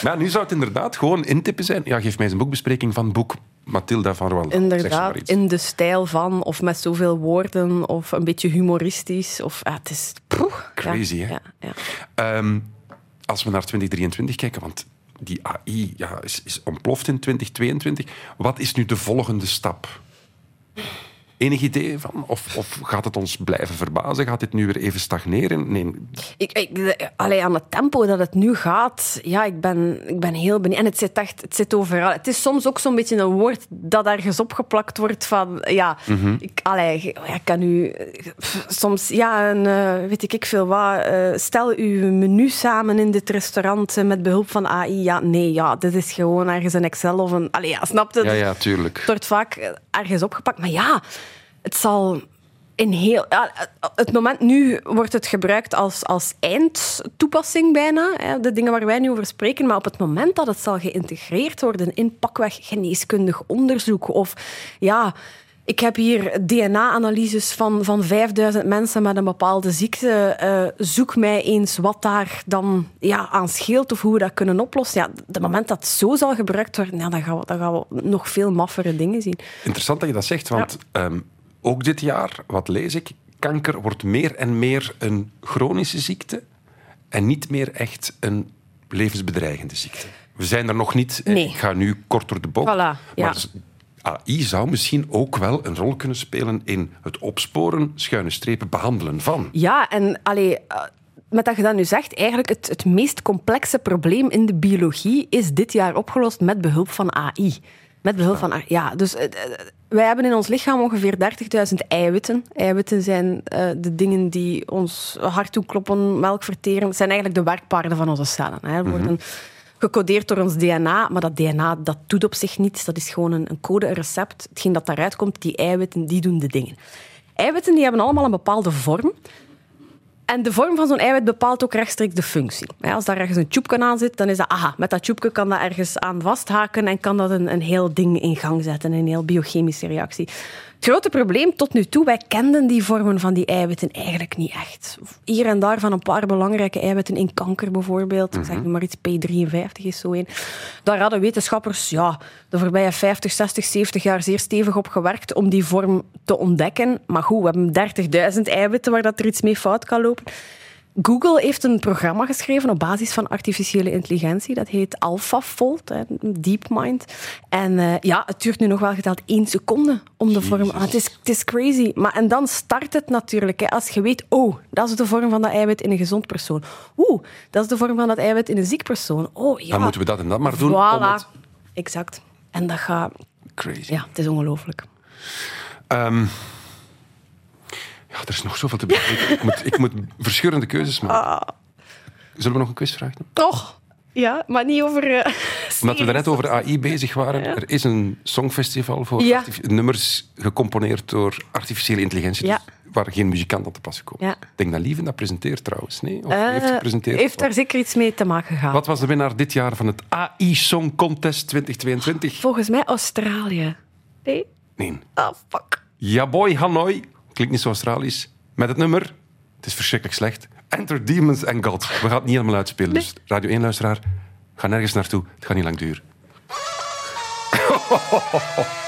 Maar nu zou het inderdaad gewoon intippen zijn. Ja, geef mij eens een boekbespreking van boek Mathilda van maar Inderdaad, in de stijl van, of met zoveel woorden, of een beetje humoristisch. Of, ja, het is... poeh, ja, Crazy, hè? Ja, ja. Ehm, als we naar 2023 kijken, want die AI ja, is, is ontploft in 2022. Wat is nu de volgende stap? Enig idee van? Of, of gaat het ons blijven verbazen? Gaat dit nu weer even stagneren? Nee, Ik, ik, allee, aan het tempo dat het nu gaat, ja, ik ben, ik ben heel benieuwd. En het zit echt, het zit overal. Het is soms ook zo'n beetje een woord dat ergens opgeplakt wordt van, ja, ik, allee, ik kan u pff, soms, ja, een, eh, weet ik, ik veel wat, eh, stel uw menu samen in dit restaurant eh, met behulp van AI. Ja, nee, ja, dit is gewoon ergens een Excel of een, allee, ja, snap je? ja, ja, tuurlijk. Het wordt vaak ergens opgepakt. Maar ja, het zal in heel... Het moment nu wordt het gebruikt als, als eindtoepassing bijna. Hè, de dingen waar wij nu over spreken. Maar op het moment dat het zal geïntegreerd worden in pakweg geneeskundig onderzoek of... Ja, ik heb hier DNA-analyses van, van 5000 mensen met een bepaalde ziekte. Eh, zoek mij eens wat daar dan ja, aan scheelt of hoe we dat kunnen oplossen. Ja, het moment dat het zo zal gebruikt worden, ja, dan, gaan we, dan gaan we nog veel maffere dingen zien. Interessant dat je dat zegt, want ehm, ook dit jaar, wat lees ik, kanker wordt meer en meer een chronische ziekte en niet meer echt een levensbedreigende ziekte. We zijn er nog niet. eh, Nee. Ik ga nu kort door de bocht. Voilà, ja. Maar s- AI zou misschien ook wel een rol kunnen spelen in het opsporen, schuine strepen, behandelen van. Ja, en allee, eh, met dat je dat nu zegt, eigenlijk het, het meest complexe probleem in de biologie is dit jaar opgelost met behulp van AI. Met behulp van AI. Ja, dus eh, eh, wij hebben in ons lichaam ongeveer 30.000 eiwitten. Eiwitten zijn de dingen die ons hart doen kloppen, melk verteren. Het zijn eigenlijk de werkpaarden van onze cellen. Hè. Worden gecodeerd door ons DNA, maar dat DNA dat doet op zich niets. Dat is gewoon een, een code, een recept. Hetgeen dat daaruit komt, die eiwitten, die doen de dingen. Eiwitten die hebben allemaal een bepaalde vorm. En de vorm van zo'n eiwit bepaalt ook rechtstreeks de functie. Als daar ergens een tjoepje aan zit, dan is dat, aha, met dat tjoepje kan dat ergens aan vasthaken en kan dat een, een heel ding in gang zetten, een heel biochemische reactie. Het grote probleem tot nu toe, wij kenden die vormen van die eiwitten eigenlijk niet echt. Hier en daar van een paar belangrijke eiwitten in kanker bijvoorbeeld. Zeg nu maar iets, P53 is zo een. Daar hadden wetenschappers ja, de voorbije 50, 60, 70 jaar zeer stevig op gewerkt om die vorm te ontdekken. Maar goed, we hebben 30.000 eiwitten waar dat er iets mee fout kan lopen. Google heeft een programma geschreven op basis van artificiële intelligentie. Dat heet AlphaFold, DeepMind. En eh, ja, het duurt nu nog wel geteld één seconde om de vorm... Ah, het, is, het is crazy. Maar, en dan start het natuurlijk. Hè, als je weet, oh, dat is de vorm van dat eiwit in een gezond persoon. Oeh, dat is de vorm van dat eiwit in een ziek persoon. Oh, ja. Dan moeten we dat en dat maar doen. Voilà. het- Exact. En dat gaat... Crazy. Ja, het is ongelooflijk. Ehm, ja, er is nog zoveel te bespreken. ik, moet, ik moet verschillende keuzes maken. Ah. Zullen we nog een quiz vragen? doen? Toch? Ja, maar niet over... eh, Omdat we daarnet over AI bezig waren. Er is een songfestival voor Ja. nummers gecomponeerd door artificiële intelligentie. Ja. dus waar geen muzikant aan te passen komt. Ja. Ik denk dat Lieven dat presenteert trouwens. Nee? Of Eh, heeft gepresenteerd? heeft daar zeker iets mee te maken gehad. Wat was de winnaar dit jaar van het AI Song Contest 2022? Volgens mij Australië. Nee? Nee. Ah, fuck. Ja boy, Hanoi. Klinkt niet zo Australisch. Met het nummer, het is verschrikkelijk slecht. Enter Demons and God. We gaan het niet helemaal uitspelen. Dus Radio 1-luisteraar, ga nergens naartoe. Het gaat niet lang duren.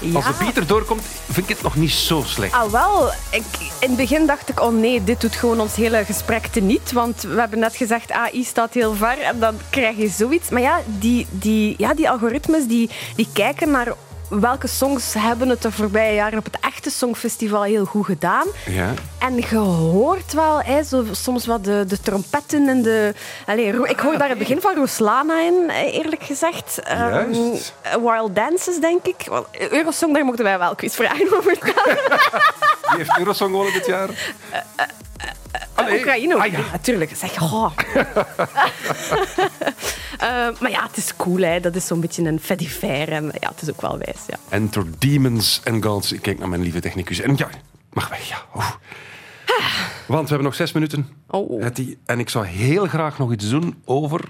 Ja. Als de beat erdoor komt, vind ik het nog niet zo slecht. Ah, wel. Ik, in het begin dacht ik, oh nee, dit doet gewoon ons hele gesprek teniet. Want we hebben net gezegd, AI staat heel ver. En dan krijg je zoiets. Maar ja, die, die, ja, die algoritmes die, die kijken naar welke songs hebben het de voorbije jaren op het echte Songfestival heel goed gedaan. Ja. En je hoort wel hè, zo, soms wat de, de trompetten en de... Allee, ik hoor daar het begin van Roslana in, eh, eerlijk gezegd. Eh, Wild Dances, denk ik. Eurosong, daar mochten wij wel quizvragen over stellen. Wie heeft Eurosong gewonnen dit jaar? Allee. Oekraïne. Ah, ja. natuurlijk. Zeg, oh. Eh, maar ja, het is cool. Hè. Dat is zo'n beetje een fediver. En ja, het is ook wel wijs. Ja. Enter Demons and Gods. Ik kijk naar mijn lieve technicus. En ja, mag weg. Ja. Want we hebben nog zes minuten. Oh. Hetty. En ik zou heel graag nog iets doen over...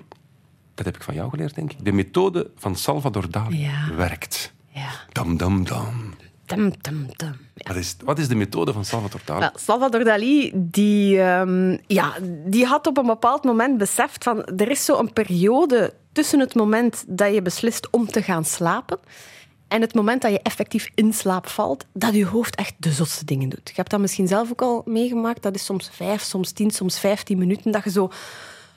Dat heb ik van jou geleerd, denk ik. De methode van Salvador Dali Ja. werkt. ja. Dam, dam, dam. Tum, tum, tum. Ja. Wat is, wat is de methode van Salvador Dali? Wel, Salvador Dali, die, ehm, ja, die had op een bepaald moment beseft van er is zo'n periode tussen het moment dat je beslist om te gaan slapen en het moment dat je effectief in slaap valt, dat je hoofd echt de zotste dingen doet. Je hebt dat misschien zelf ook al meegemaakt. Dat is soms vijf, soms tien, soms vijftien minuten dat je zo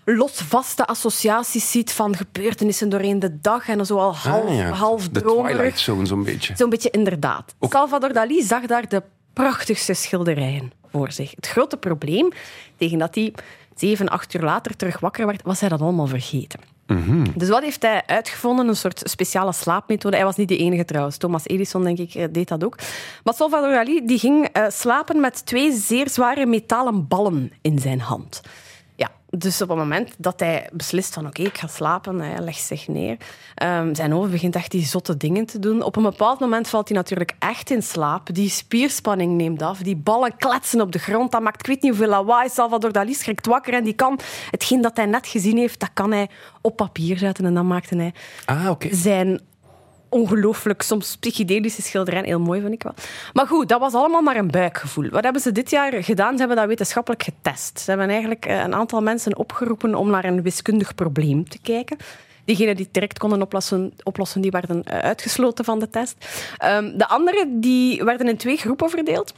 losvaste associaties ziet van gebeurtenissen doorheen de dag en zo al half, Ah, ja. half De dromerig. Twilight Zone, zo'n beetje. Zo'n beetje inderdaad. Salvador Dali zag daar de prachtigste schilderijen voor zich. Het grote probleem, tegen dat hij zeven, acht uur later terug wakker werd, was hij dat allemaal vergeten. Dus wat heeft hij uitgevonden? Een soort speciale slaapmethode. Hij was niet de enige trouwens. Thomas Edison, denk ik, eh, deed dat ook. Maar Salvador Dali die ging eh, slapen met twee zeer zware metalen ballen in zijn hand. Dus op het moment dat hij beslist van oké, ik ga slapen, hij legt zich neer. ehm, zijn hoofd begint echt die zotte dingen te doen. Op een bepaald moment valt hij natuurlijk echt in slaap. Die spierspanning neemt af. Die ballen kletsen op de grond. Dat maakt ik weet niet hoeveel lawaai. Salvador Dali schrikt wakker en die kan hetgeen dat hij net gezien heeft, dat kan hij op papier zetten. En dan maakte hij Ah, oké. zijn ongelooflijk, soms psychedelische schilderijen. Heel mooi, vind ik wel. Maar goed, dat was allemaal maar een buikgevoel. Wat hebben ze dit jaar gedaan? Ze hebben dat wetenschappelijk getest. Ze hebben eigenlijk eh, een aantal mensen opgeroepen om naar een wiskundig probleem te kijken. Diegenen die het direct konden oplossen, oplossen die werden eh, uitgesloten van de test. Ehm, de anderen die werden in twee groepen verdeeld.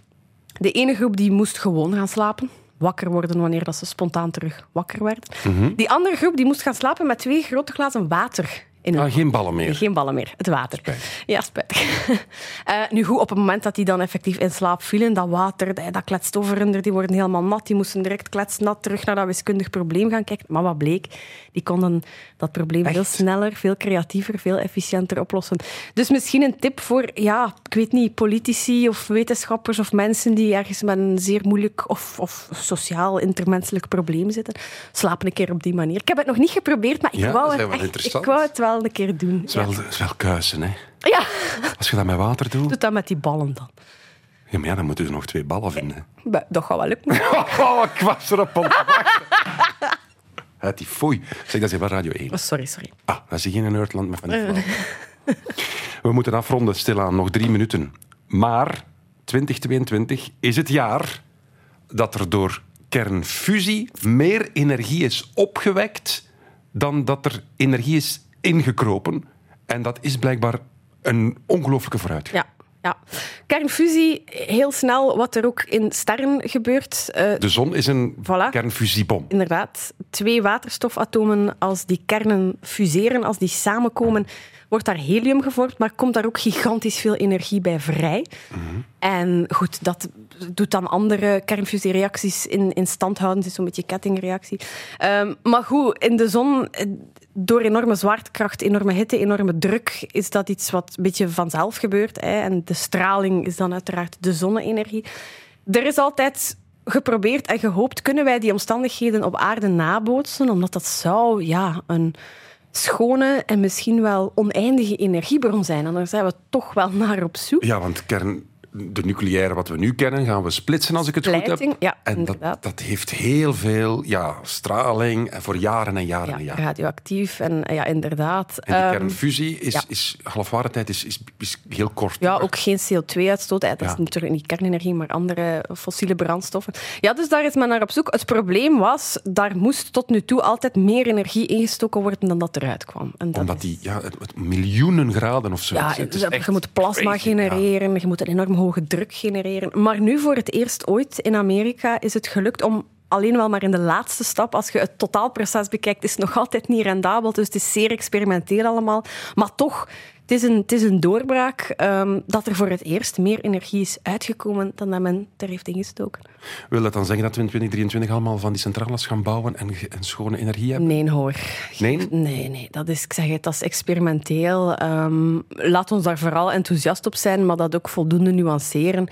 De ene groep die moest gewoon gaan slapen. Wakker worden wanneer dat ze spontaan terug wakker werd. Die andere groep die moest gaan slapen met twee grote glazen water in Ah, geen ballen meer. geen ballen meer, het water. Ja, spijtig. Eh, nu goed, op het moment dat die dan effectief in slaap vielen, dat water, dat, dat kletst over hun, die worden helemaal nat. Die moesten direct kletsnat terug naar dat wiskundig probleem gaan kijken. Maar wat bleek? Die konden dat probleem veel sneller, veel creatiever, veel efficiënter oplossen. Dus misschien een tip voor, ja, ik weet niet, politici of wetenschappers of mensen die ergens met een zeer moeilijk of, of sociaal intermenselijk probleem zitten. Slaap een keer op die manier. Ik heb het nog niet geprobeerd, maar ik, Ja, wou, het echt, ik wou het wel een keer doen. Het is wel, het is wel kuisen, hè. Ja, Als je dat met water doet... doe dat met die ballen dan. Ja, maar ja, dan moeten we nog twee ballen vinden. Bah, Dat gaat wel lukken. Oh, wachten. Het die foei. Zeg, dat is wel Radio 1. Oh, sorry, sorry. Ah, dat is geen Nerdland met van die vrouwen. We moeten afronden, stilaan. Nog drie minuten. Maar 2022 is het jaar dat er door kernfusie meer energie is opgewekt dan dat er energie is ingekropen. En dat is blijkbaar een ongelooflijke vooruitgang. Ja, ja. Kernfusie, heel snel wat er ook in sterren gebeurt. Eh, De zon is een Voilà. kernfusiebom. inderdaad, twee waterstofatomen, als die kernen fuseren, als die samenkomen, wordt daar helium gevormd, maar komt daar ook gigantisch veel energie bij vrij. En goed, dat doet dan andere kernfusiereacties in, in stand houden. Het is zo'n beetje kettingreactie. Ehm, maar goed, in de zon, eh, door enorme zwaartekracht, enorme hitte, enorme druk, is dat iets wat een beetje vanzelf gebeurt. Hè. En de straling is dan uiteraard de zonne-energie. Er is altijd geprobeerd en gehoopt, kunnen wij die omstandigheden op aarde nabootsen? Omdat dat zou ja, een schone en misschien wel oneindige energiebron zijn. En daar zijn we toch wel naar op zoek. Ja, want kern, de nucleaire wat we nu kennen gaan we splitsen als ik het goed heb. ja, en dat, inderdaad. dat heeft heel veel ja, straling voor jaren en jaren Ja, en jaren. radioactief en ja, inderdaad. En die Ehm, kernfusie is, ja. is halfwaardetijd is, is, is heel kort. Ja, ook geen CO2-uitstoot. Dat is natuurlijk niet kernenergie, maar andere fossiele brandstoffen. Ja, dus daar is men naar op zoek. Het probleem was, daar moest tot nu toe altijd meer energie ingestoken worden dan dat eruit kwam. En dat Omdat die ja, het, het miljoenen graden of zo. Ja, is je moet plasma genereren, je moet een enorm hoge druk genereren. Maar nu voor het eerst ooit in Amerika is het gelukt om alleen wel maar in de laatste stap, als je het totaalproces bekijkt, is het nog altijd niet rendabel. Dus het is zeer experimenteel allemaal. Maar toch, het is een, het is een doorbraak ehm, dat er voor het eerst meer energie is uitgekomen dan dat men er heeft ingestoken. Wil dat dan zeggen dat we in 2023 allemaal van die centrales gaan bouwen en, en schone energie hebben? Nee, hoor. Nee? Nee, nee, dat is, ik zeg het, dat is experimenteel. Ehm, laat ons daar vooral enthousiast op zijn, maar dat ook voldoende nuanceren.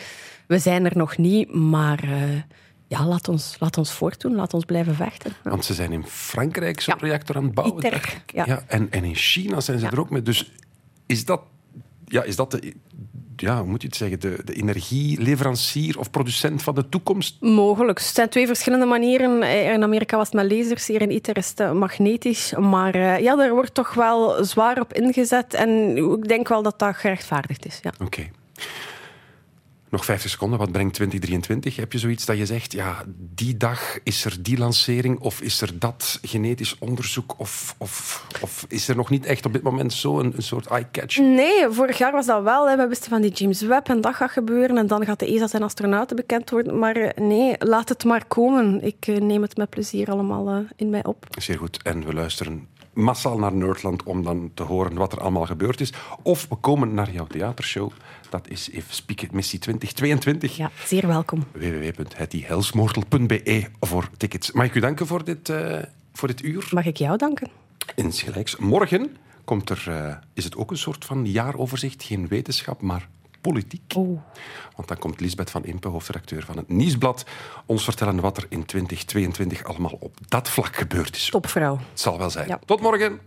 We zijn er nog niet, maar eh, ja, laat ons, laat ons voortdoen, laat ons blijven vechten. Ja. Want ze zijn in Frankrijk zo'n Ja. reactor aan het bouwen. ITER, ja. en, en in China zijn ze er ook mee. Dus is dat, ja, is dat de, ja, hoe moet je het zeggen, de, de energieleverancier of producent van de toekomst? Mogelijk. Het zijn twee verschillende manieren. Eh, In Amerika was het met lasers, hier in ITER is het eh, magnetisch. Maar eh, ja, daar wordt toch wel zwaar op ingezet. En ik denk wel dat dat gerechtvaardigd is. Ja. Oké. Nog 50 seconden, wat brengt 2023? Heb je zoiets dat je zegt, ja, die dag is er die lancering of is er dat genetisch onderzoek of, of, of is er nog niet echt op dit moment zo een, een soort eye-catch? Nee, vorig jaar was dat wel. Hè. We wisten van die James Webb en dat gaat gebeuren. En dan gaat de ESA zijn astronauten bekend worden. Maar eh, nee, laat het maar komen. Ik eh, neem het met plezier allemaal eh, in mij op. Zeer goed. En we luisteren massaal naar Nerdland om dan te horen wat er allemaal gebeurd is. Of we komen naar jouw theatershow. Dat is Even Speak It Missie 2022. Ja, zeer welkom. www.hettihelsmoortel.be voor tickets. Mag ik u danken voor dit, eh, voor dit uur? Mag ik jou danken? Insgelijks. Morgen komt er, eh, is het ook een soort van jaaroverzicht. Geen wetenschap, maar politiek. Oeh. Want dan komt Lisbeth van Impe, hoofdredacteur van het Nieuwsblad, ons vertellen wat er in 2022 allemaal op dat vlak gebeurd is. Topvrouw. Het zal wel zijn. Ja. Tot morgen.